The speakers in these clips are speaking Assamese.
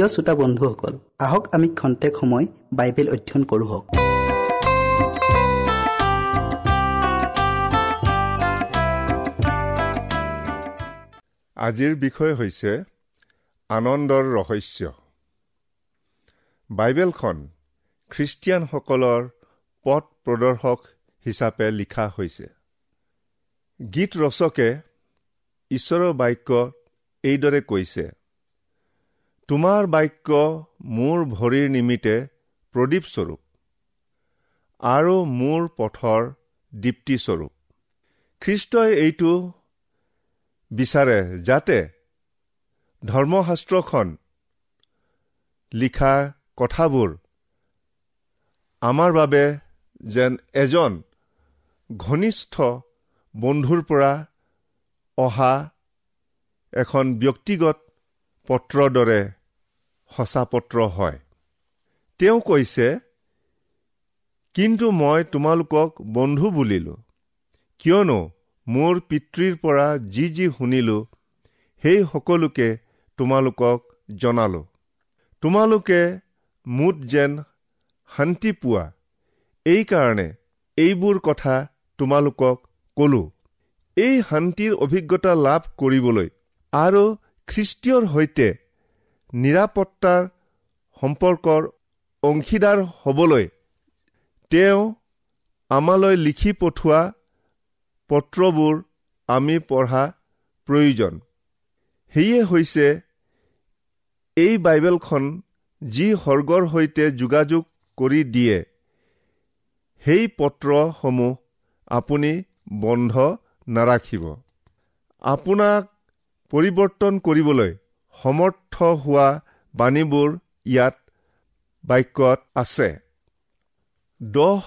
প্ৰিয় শ্ৰোতা বন্ধুসকল আহক আমি খন্তেক সময় বাইবেল অধ্যয়ন কৰোঁ আজিৰ বিষয় হৈছে আনন্দৰ ৰহস্য। বাইবেলখন খ্ৰীষ্টিয়ানসকলৰ পথ প্ৰদৰ্শক হিচাপে লিখা হৈছে। গীত ৰচকে ঈশ্বৰৰ বাক্য এইদৰে কৈছে তোমাৰ বাক্য মোৰ ভৰিৰ নিমিত্তে প্ৰদীপস্বৰূপ আৰু মোৰ পথৰ দীপ্তিস্বৰূপ খ্ৰীষ্টই এইটো বিচাৰে যাতে ধৰ্মশাস্ত্ৰখন লিখা কথাবোৰ আমাৰ বাবে যেন এজন ঘনিষ্ঠ বন্ধুৰ পৰা অহা এখন ব্যক্তিগত পত্ৰৰ দৰে সঁচা পত্ৰ হয়। তেওঁ কৈছে কিন্তু মই তোমালোকক বন্ধু বুলিলো। কিয়নো মোৰ পিতৃৰ পৰা যি যি শুনিলো সেই সকলোকে তোমালোকক জনালো। তোমালোকে মুঠ যেন শান্তি পোৱা। এইকাৰণে এইবোৰ কথা তোমালোকক কলো। এই শান্তিৰ অভিজ্ঞতা লাভ কৰিবলৈ আৰু খ্ৰীষ্টীয়ৰ সৈতে নিৰাপত্তাৰ সম্পৰ্কৰ অংশীদাৰ হ'বলৈ তেওঁ আমালৈ লিখি পঠোৱা পত্ৰবোৰ আমি পঢ়া প্ৰয়োজন। সেয়ে হৈছে এই বাইবেলখন যি সৰ্গৰ সৈতে যোগাযোগ কৰি দিয়ে সেই পত্ৰসমূহ আপুনি বন্ধ নাৰাখিব। আপোনাক পৰিৱৰ্তন কৰিবলৈ সমৰ্থ হোৱা বাণীবোৰ ইয়াত বাক্যত আছে। দহ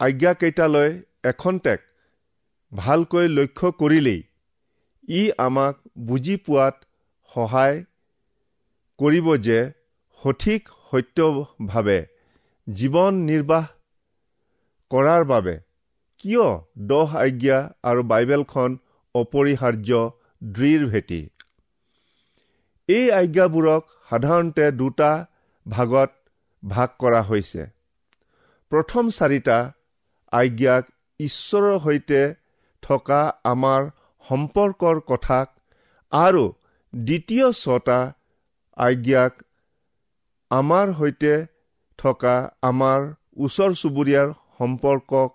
আজ্ঞাকেইটালৈ এখন টেক ভালকৈ লক্ষ্য কৰিলেই ই আমাক বুজি পোৱাত সহায় কৰিব যে সঠিক সত্যভাৱে জীৱন নিৰ্বাহ কৰাৰ বাবে কিয় দহ আজ্ঞা আৰু বাইবেলখন অপৰিহাৰ্য দৃঢ় ভেটি এই আজ্ঞাবোৰক সাধাৰণতে দুটা ভাগত ভাগ কৰা হৈছে। প্ৰথম চাৰিটা আজ্ঞাক ঈশ্বৰৰ সৈতে থকা আমাৰ সম্পৰ্কৰ কথাক আৰু দ্বিতীয় ছটা আজ্ঞাক আমাৰ সৈতে থকা আমাৰ ওচৰ চুবুৰীয়াৰ সম্পৰ্কক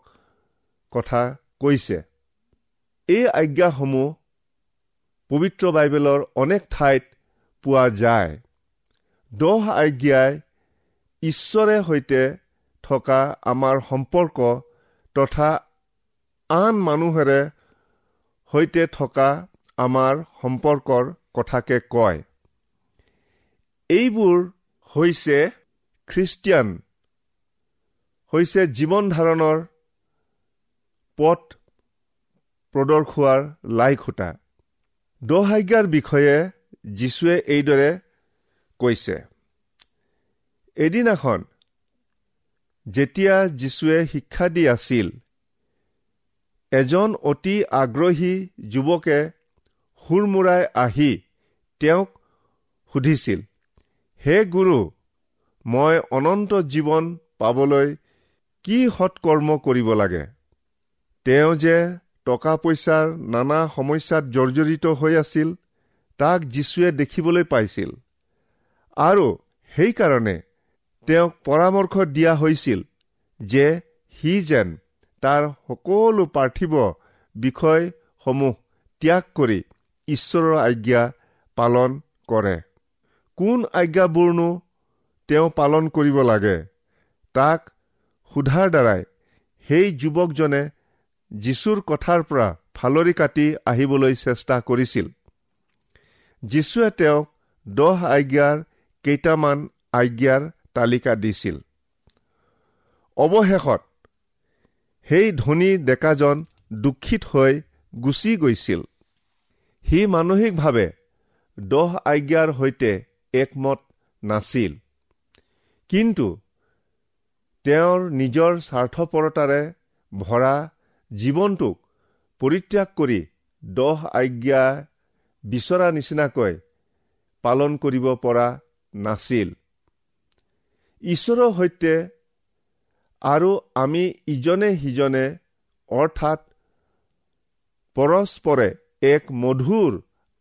কথা কৈছে। এই আজ্ঞাসমূহ পবিত্ৰ বাইবেলৰ অনেক ঠাইত পোৱা যায়। দহ আজ্ঞাই ঈশ্বৰে সৈতে থকা আমাৰ সম্পৰ্ক তথা আন মানুহেৰে সৈতে থকা আমাৰ সম্পৰ্কৰ কথাকে কয়। এইবোৰ হৈছে খ্ৰীষ্টিয়ান হৈছে জীৱন ধাৰণৰ পথ প্ৰদৰ্শোৱাৰ লাই খুটা দহাজ্ঞাৰ বিষয়ে যীশুৱে এইদৰে কৈছে এদিনাখন যেতিয়া যীশুৱে শিক্ষা দি আছিল এজন অতি আগ্ৰহী যুৱকে সুৰমূৰাই আহি তেওঁক সুধিছিল হে গুৰু মই অনন্ত জীৱন পাবলৈ কি সৎকৰ্ম কৰিব লাগে? তেওঁ যে টকা পইচাৰ নানা সমস্যাত জৰ্জৰিত হৈ আছিল তাক যীশুৱে দেখিবলৈ পাইছিল। আৰু সেইকাৰণে তেওঁক পৰামৰ্শ দিয়া হৈছিল যে সি যেন তাৰ সকলো পাৰ্থিৱ বিষয়সমূহ ত্যাগ কৰি ঈশ্বৰৰ আজ্ঞা পালন কৰে। কোন আজ্ঞাবোৰনো তেওঁ পালন কৰিব লাগে? তাক সোধাৰ দ্বাৰাই সেই যুৱকজনে যীশুৰ কথাৰ পৰা ফালৰি কাটি আহিবলৈ চেষ্টা কৰিছিল। যীশুৱে তেওঁক দহ আজ্ঞাৰ কেইটামান আজ্ঞাৰ তালিকা দিছিল। অৱশেষত সেই ধনী ডেকাজন দুখিত হৈ গুচি গৈছিল। সি মানসিকভাৱে দহ আজ্ঞাৰ সৈতে একমত নাছিল। কিন্তু তেওঁৰ নিজৰ স্বাৰ্থপৰতাৰে ভৰা জীৱনটোক পৰিত্যাগ কৰি দহ আজ্ঞা বিচৰা নিচিনাকৈ পালন কৰিব পৰা নাছিল। ঈশ্বৰৰ সৈতে আৰু আমি ইজনে সিজনে অৰ্থাৎ পৰস্পৰে এক মধুৰ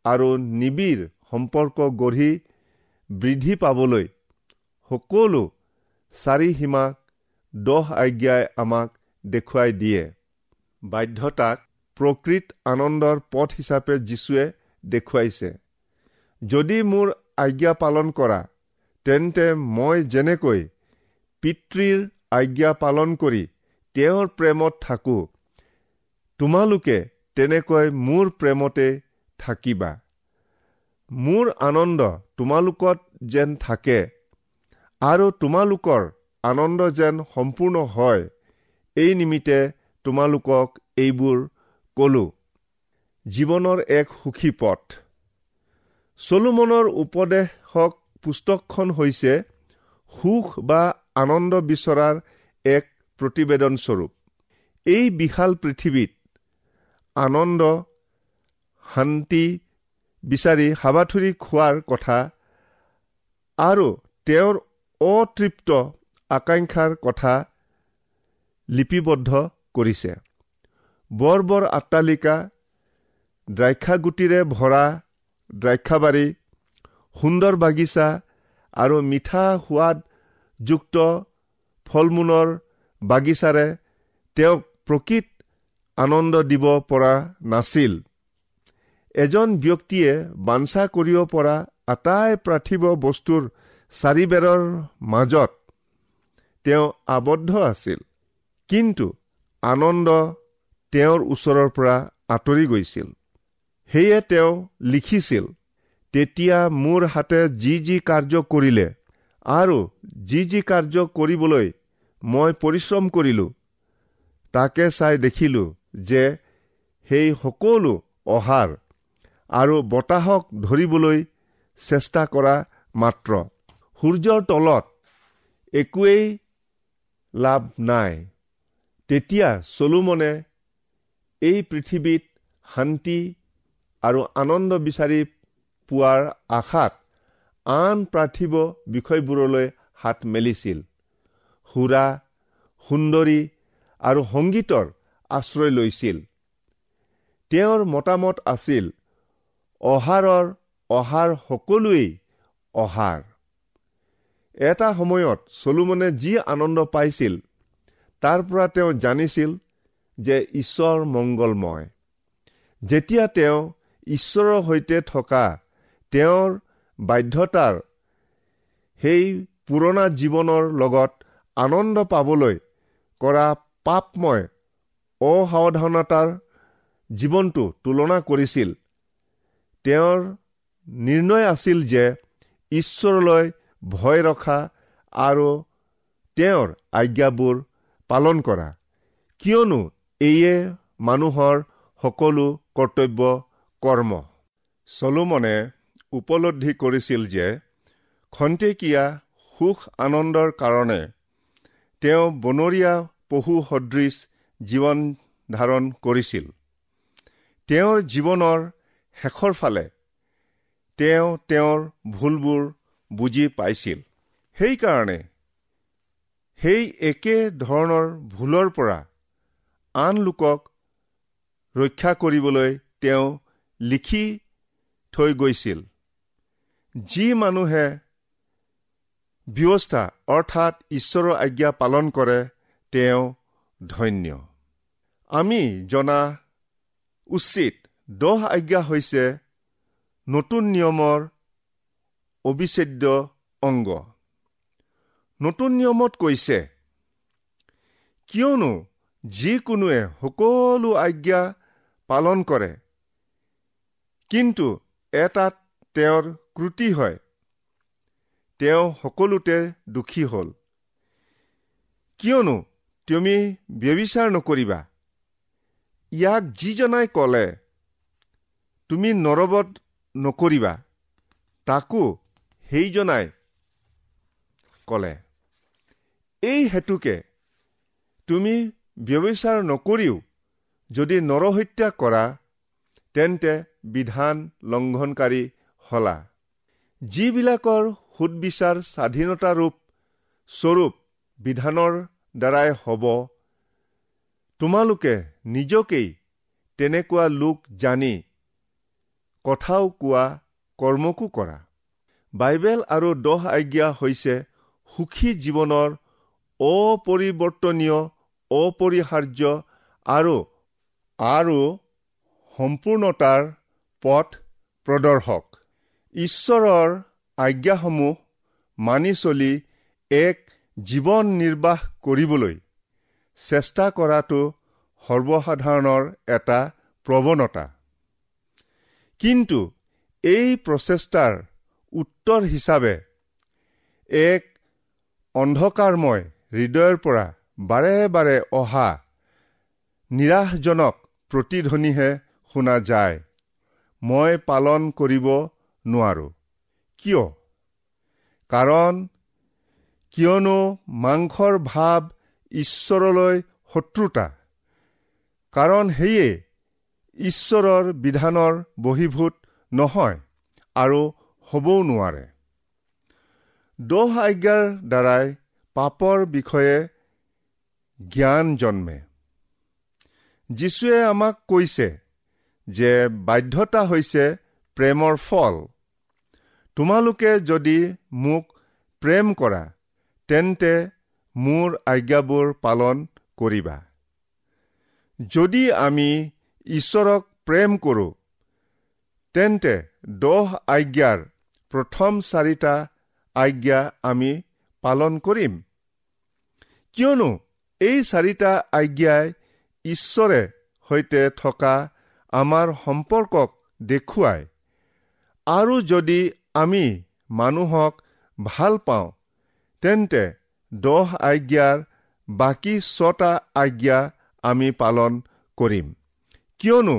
আৰু নিবিড় সম্পৰ্ক গঢ়ি বৃদ্ধি পাবলৈ সকলো চাৰিসীমাক দহ আজ্ঞাই আমাক দেখুৱাই দিয়ে। বাধ্যতাক প্ৰকৃত আনন্দৰ পথ হিচাপে যীশুৱে দেখুৱাইছে। যদি মোৰ আজ্ঞা পালন কৰা তেন্তে মই যেনেকৈ পিতৃৰ আজ্ঞা পালন কৰি তেওঁৰ প্ৰেমত থাকোঁ তোমালোকে তেনেকৈ মোৰ প্ৰেমতে থাকিবা। মোৰ আনন্দ তোমালোকত যেন থাকে আৰু তোমালোকৰ আনন্দ যেন সম্পূৰ্ণ হয় এই নিমিত্তে তোমালোকক এইবোৰ কলো। জীৱনৰ এক সুখী পথ। চলোমনৰ উপদেশক পুস্তকখন হৈছে সুখ বা আনন্দ বিচৰাৰ এক প্ৰতিবেদনস্বৰূপ এই বিশাল পৃথিৱীত আনন্দ শান্তি বিচাৰি হাবাথুৰি খোৱাৰ কথা আৰু তেওঁৰ অতৃপ্ত আকাংক্ষাৰ কথা লিপিবদ্ধ কৰিছে। বৰ বৰ আট্টালিকা দ্ৰাক্ষাগুটিৰে ভৰা দ্ৰাক্ষাবাৰী সুন্দৰ বাগিচা আৰু মিঠা সোৱাদযুক্ত ফল মূলৰ বাগিচাৰে তেওঁক প্ৰকৃত আনন্দ দিব পৰা নাছিল। এজন ব্যক্তিয়ে বাঞ্ছা কৰিব পৰা আটাই পাৰ্থিৱ বস্তুৰ চাৰিবেৰৰ মাজত তেওঁ আবদ্ধ আছিল। কিন্তু আনন্দ তেওঁৰ ওচৰৰ পৰা আঁতৰি গৈছিল। সেয়ে তেওঁ লিখিছিল তেতিয়া মোৰ হাতে যি যি কাৰ্য কৰিলে আৰু যি যি কাৰ্য কৰিবলৈ মই পৰিশ্ৰম কৰিলোঁ তাকে চাই দেখিলোঁ যে সেই সকলো অহাৰ আৰু বতাহক ধৰিবলৈ চেষ্টা কৰা মাত্ৰ। সূৰ্যৰ তলত একোৱেই লাভ নাই। তেতিয়া চলোমনে এই পৃথিৱীত শান্তি আৰু আনন্দ বিচাৰি পোৱাৰ আশাত আন পাৰ্থিৱ বিষয়বোৰলৈ হাত মেলিছিল। সুৰা সুন্দৰী আৰু সংগীতৰ আশ্ৰয় লৈছিল। তেওঁৰ মতামত আছিল অহাৰৰ অহাৰ সকলোৱেই অহাৰ। এটা সময়ত চলোমনে যি আনন্দ পাইছিল তাৰ পৰা তেওঁ জানিছিল যে ঈশ্বৰ মংগলময়। যেতিয়া তেওঁ ঈশ্বৰৰ সৈতে থকা তেওঁৰ বাধ্যতাৰ সেই পুৰণা জীৱনৰ লগত আনন্দ পাবলৈ কৰা পাপময় অসাৱধানতাৰ জীৱনটো তুলনা কৰিছিল। তেওঁৰ নিৰ্ণয় আছিল যে ঈশ্বৰলৈ ভয় ৰখা আৰু তেওঁৰ আজ্ঞাবোৰ পালন কৰা। কিয়নো এইয়ে মানুহৰ সকলো কৰ্তব্য কৰ্ম। চলোমনে উপলব্ধি কৰিছিল যে খন্তেকীয়া সুখ আনন্দৰ কাৰণে তেওঁ বনৰীয়া পশু সদৃশ জীৱন ধাৰণ কৰিছিল। তেওঁৰ জীৱনৰ শেষৰ ফালে তেওঁ তেওঁৰ ভুলবোৰ বুজি পাইছিল। সেইকাৰণে সেই একে ধৰণৰ ভুলৰ পৰা আন লোকক ৰক্ষা কৰিবলৈ তেওঁ লিখি থৈ গৈছিল। যি মানুহে ব্যৱস্থা অৰ্থাৎ ঈশ্বৰৰ আজ্ঞা পালন কৰে তেওঁ ধন্য। আমি জনা উচিত দহ আজ্ঞা হৈছে নতুন নিয়মৰ অবিচ্ছেদ্য অংগ। নতুন নিয়মত কৈছে কিয়নো যিকোনোৱে সকলো আজ্ঞা পালন কৰে কিন্তু এটাত তেওঁৰ ক্ৰুটি হয়। তেওঁ সকলোতে দুখী হ'ল। কিয়নো তুমি ব্যবিচাৰ নকৰিবা। ইয়াক যিজনাই ক'লে তুমি নৰবত নকৰিবা তাকো সেইজনাই ক'লে। এই হেতুকে তুমি ব্যবিচাৰ নকৰিও যদি নৰহত্যা কৰা তেন্তে বিধান লংঘনকাৰী হলা। যিবিলাকৰ সুদবিচাৰ স্বাধীনতাৰূপ স্বৰূপ বিধানৰ দ্বাৰাই হ'ব তোমালোকে নিজকেই তেনেকুৱা লোক জানি কথাও কোৱা কৰ্মকো কৰা। বাইবেল আৰু দহ আজ্ঞা হৈছে সুখী জীৱনৰ অপৰিৱৰ্তনীয় অপৰিহাৰ্য আৰু আৰু সম্পূৰ্ণতাৰ পথ প্ৰদৰ্শক। ঈশ্বৰৰ আজ্ঞাসমূহ মানি চলি এক জীৱন নিৰ্বাহ কৰিবলৈ চেষ্টা কৰাটো সৰ্বসাধাৰণৰ এটা প্ৰৱণতা। কিন্তু এই প্ৰচেষ্টাৰ উত্তৰ হিচাপে এক অন্ধকাৰময় হৃদয়ৰ পৰা বাৰে বাৰে অহা নিৰাশজনক প্ৰতিধ্বনিহে শুনা যায়। মই পালন কৰিব নোৱাৰো। কিয়? কাৰণ কিয়নো মাংসৰ ভাৱ ঈশ্বৰলৈ শত্ৰুতা। কাৰণ সেয়ে ঈশ্বৰৰ বিধানৰ বহীভূত নহয় আৰু হ'বও নোৱাৰে। দহ আজ্ঞাৰ দ্বাৰাই পাপৰ বিষয়ে জ্ঞান জন্মে। যীশুৱে আমাক কৈছে যে বাধ্যতা হৈছে প্ৰেমৰ ফল। তোমালোকে যদি মোক প্ৰেম কৰা তেন্তে মোৰ আজ্ঞাবোৰ পালন কৰিবা। যদি আমি ঈশ্বৰক প্ৰেম কৰোঁ তেন্তে দহ আজ্ঞাৰ প্ৰথম চাৰিটা আজ্ঞা আমি পালন কৰিম। কিয়নো এই চাৰিটা আজ্ঞাই ঈশ্বৰে সৈতে থকা আমাৰ সম্পৰ্কক দেখুৱায় আৰু যদি আমি মানুহক ভাল পাওঁ তেন্তে দহ আজ্ঞাৰ বাকী ছটা আজ্ঞা আমি পালন কৰিম। কিয়নো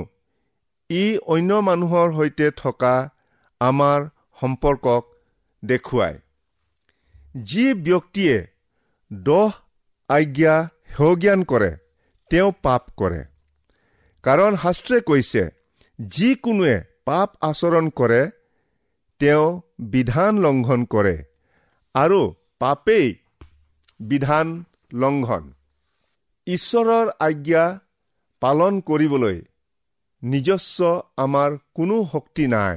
ই অন্য মানুহৰ সৈতে থকা আমাৰ সম্পৰ্কক দেখুৱায়। যি ব্যক্তিয়ে দহ আজ্ঞা সেৱজ্ঞান কৰে তেওঁ পাপ কৰে। কাৰণ শাস্ত্ৰে কৈছে যিকোনোৱে পাপ আচৰণ কৰে তেওঁ বিধান লংঘন কৰে আৰু পাপেই বিধান লংঘন। ঈশ্বৰৰ আজ্ঞা পালন কৰিবলৈ নিজস্ব আমাৰ কোনো শক্তি নাই।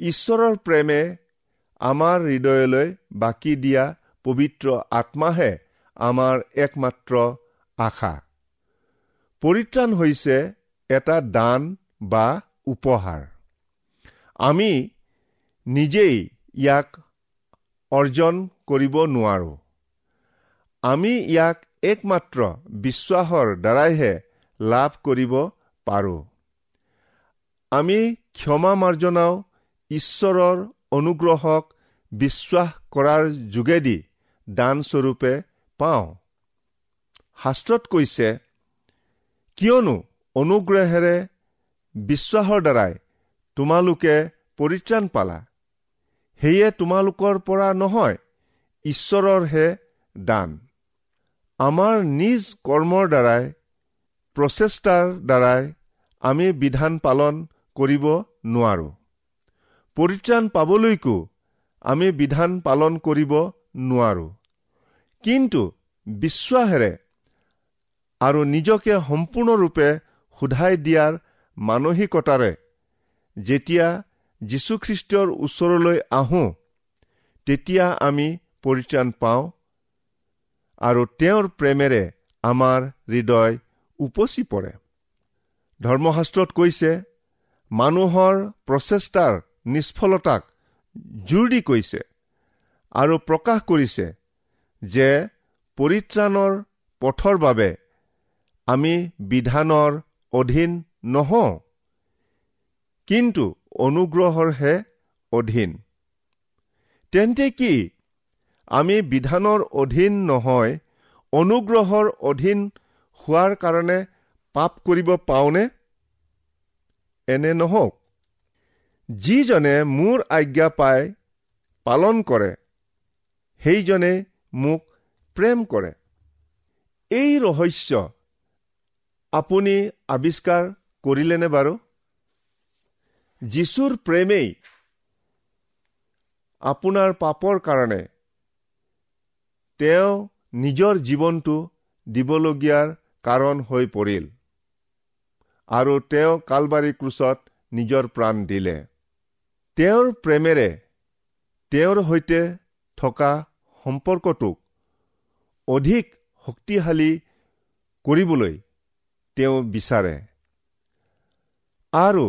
ঈশ্বৰৰ প্ৰেমে আমাৰ হৃদয়লৈ বাকী দিয়া পবিত্ৰ আত্মাহে আমাৰ একমাত্ৰ আশা। পৰিত্ৰাণ হৈছে এটা দান বা উপহাৰ। আমি নিজেই ইয়াক অৰ্জন কৰিব নোৱাৰো। আমি ইয়াক একমাত্ৰ বিশ্বাসৰ দ্বাৰাইহে লাভ কৰিব পাৰোঁ। আমি ক্ষমা মাৰ্জনাও ঈশ্বৰৰ অনুগ্ৰহক বিশ্বাস কৰাৰ যোগেদি দানস্বৰূপে পাওঁ। শাস্ত্ৰত কৈছে কিয়নো অনুগ্ৰহেৰে বিশ্বাসৰ দ্বাৰাই তোমালোকে পৰিত্ৰাণ পালা। সেয়ে তোমালোকৰ পৰা নহয় ঈশ্বৰৰহে দান। আমাৰ নিজ কৰ্মৰ দ্বাৰাই প্ৰচেষ্টাৰ দ্বাৰাই আমি বিধান পালন কৰিব নোৱাৰো। পৰিত্ৰাণ পাবলৈকো আমি বিধান পালন কৰিব নোৱাৰো। কিন্তু বিশ্বাসেৰে আৰু নিজকে সম্পূৰ্ণৰূপে সোধাই দিয়াৰ মানসিকতাৰে যেতিয়া যীশুখ্ৰীষ্টৰ ওচৰলৈ আহোঁ তেতিয়া আমি পৰিত্ৰাণ পাওঁ আৰু তেওঁৰ প্ৰেমেৰে আমাৰ হৃদয় উপচি পৰে। ধৰ্মশাস্ত্ৰত কৈছে মানুহৰ প্ৰচেষ্টাৰ নিষ্ফলতাক জোৰ দি কৈছে আৰু প্ৰকাশ কৰিছে যে পৰিত্ৰাণৰ পথৰ বাবে আমি বিধানৰ অধীন নহওঁ। কিন্তু অনুগ্ৰহৰহে অধীন। তেন্তে কি? আমি বিধানৰ অধীন নহয় অনুগ্ৰহৰ অধীন হোৱাৰ কাৰণে পাপ কৰিব পাওঁনে? এনে নহওক। যিজনে মোৰ আজ্ঞা পাই পালন কৰে সেইজনে মোক প্ৰেম কৰে। এই ৰহস্য আপুনি আৱিষ্কাৰ কৰিলেনে বাৰু? যীশুৰ প্ৰেমেই আপোনাৰ পাপৰ কাৰণে তেওঁ নিজৰ জীৱনটো দিবলগীয়াৰ কাৰণ হৈ পৰিল আৰু তেওঁ কালবাৰী ক্ৰুচত নিজৰ প্ৰাণ দিলে। তেওঁৰ প্ৰেমেৰে তেওঁৰ সৈতে থকা সম্পৰ্কটোক অধিক শক্তিশালী কৰিবলৈ তেওঁ বিচাৰে। আৰু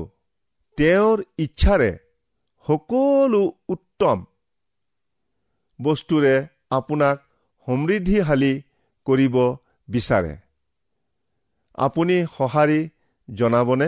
তেওঁৰ ইচ্ছাৰে সকলো উত্তম বস্তুৰে আপোনাক সমৃদ্ধিশালী কৰিব বিচাৰে। আপুনি সঁহাৰি জনাবনে?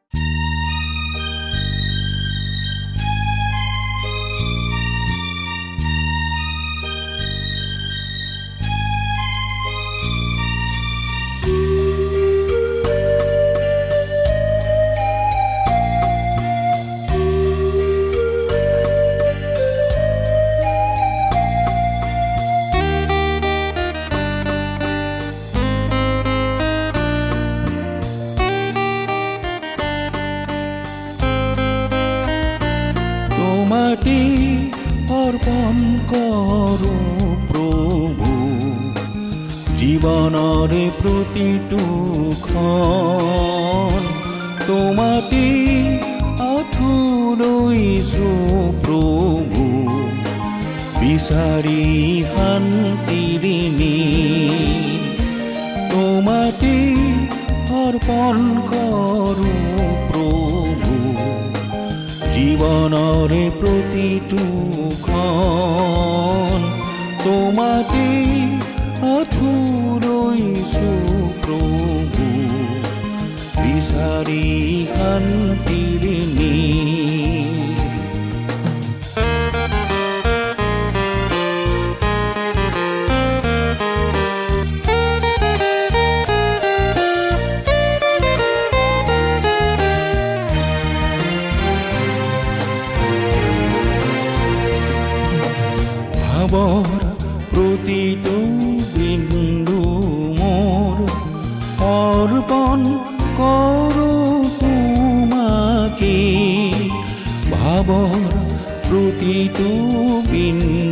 আঠুলৈছো প্ৰভু বিচাৰি শান্তিৰিণী তোমাতে অৰ্পণ কৰো প্ৰভু জীৱনৰে প্ৰতিটো তোমাতে আঠুলৈছো প্ৰভু বিচাৰি শান্তিৰে ভাৱৰ প্ৰতিটো বিন্দু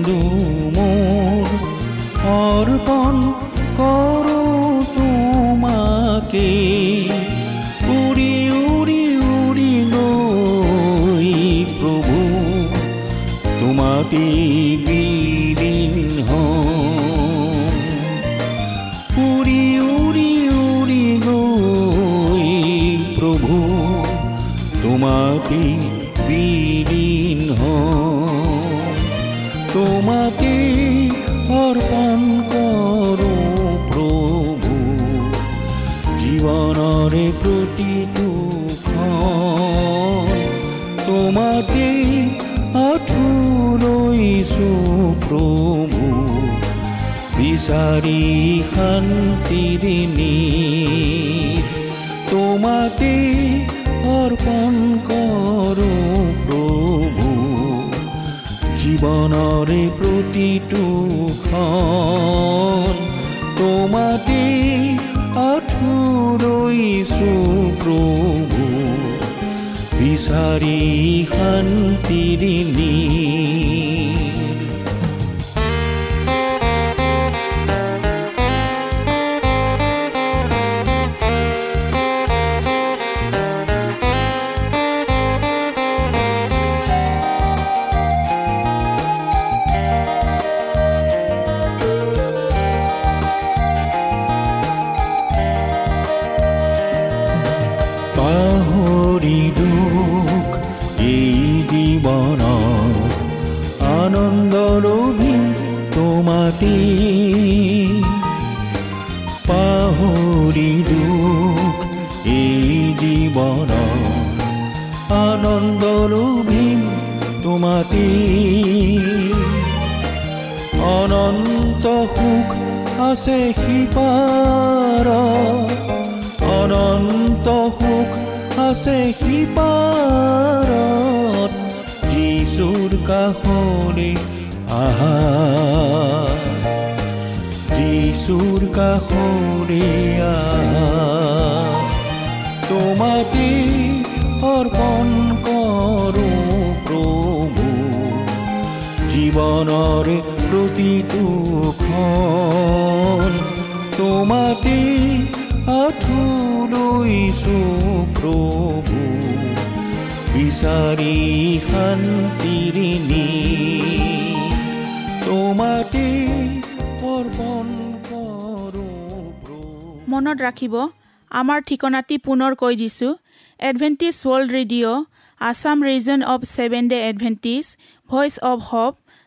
আঠুলৈছো প্ৰভু বিচাৰি শান্তিৰে নীৰ তোমাতে অৰ্পণ কৰোঁ প্ৰভু জীৱনৰে প্ৰতিটো খন তোমাতে আঠুলৈছো প্ৰভু বিচাৰি শান্তিৰে তোমাতে অনন্ত সুখ আছে সিপাৰত অনন্ত সুখ আছে সিপাৰত যিচুৰ কাষৰে আহা। যিচুৰ কাষৰে আহা। জীৱনৰে প্ৰতিটো খন তোমাতে আঠু লৈছো প্ৰভু বিচাৰি শান্তিৰে নি তোমাতে অৰ্পণ কৰো মনত ৰাখিব আমাৰ ঠিকনাটি পুনৰ কৈ দিছোঁ। Adventist world radio' Assam region of seven day Adventist voice of hope